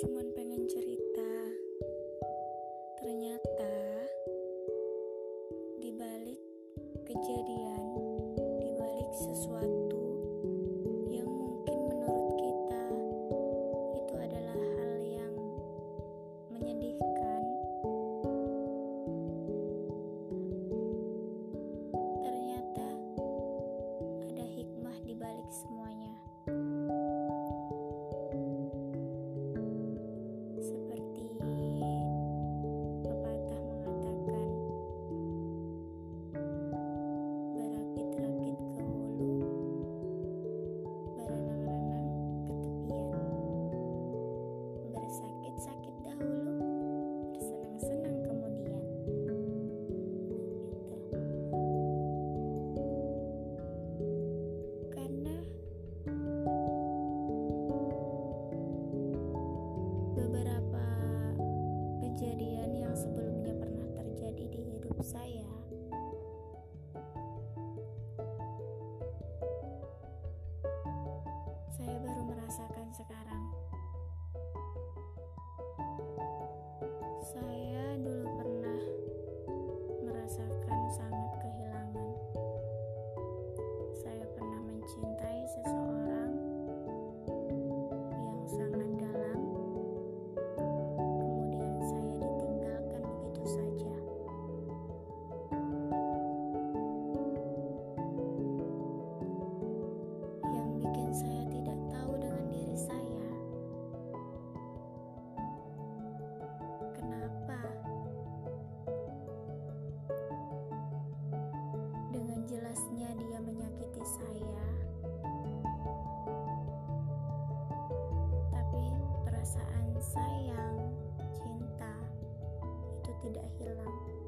cuman pengen cerita. Ternyata di balik kejadian, di balik sesuatu hidup saya. Saya baru merasakan sekarang Land.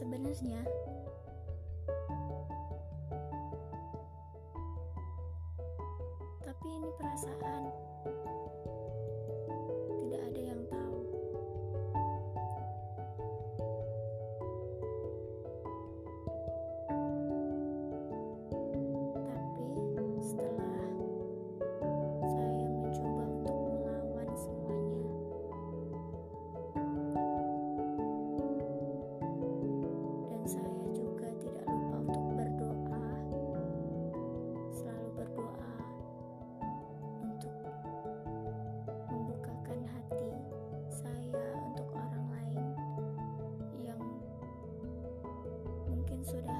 Sebenarnya. Sudah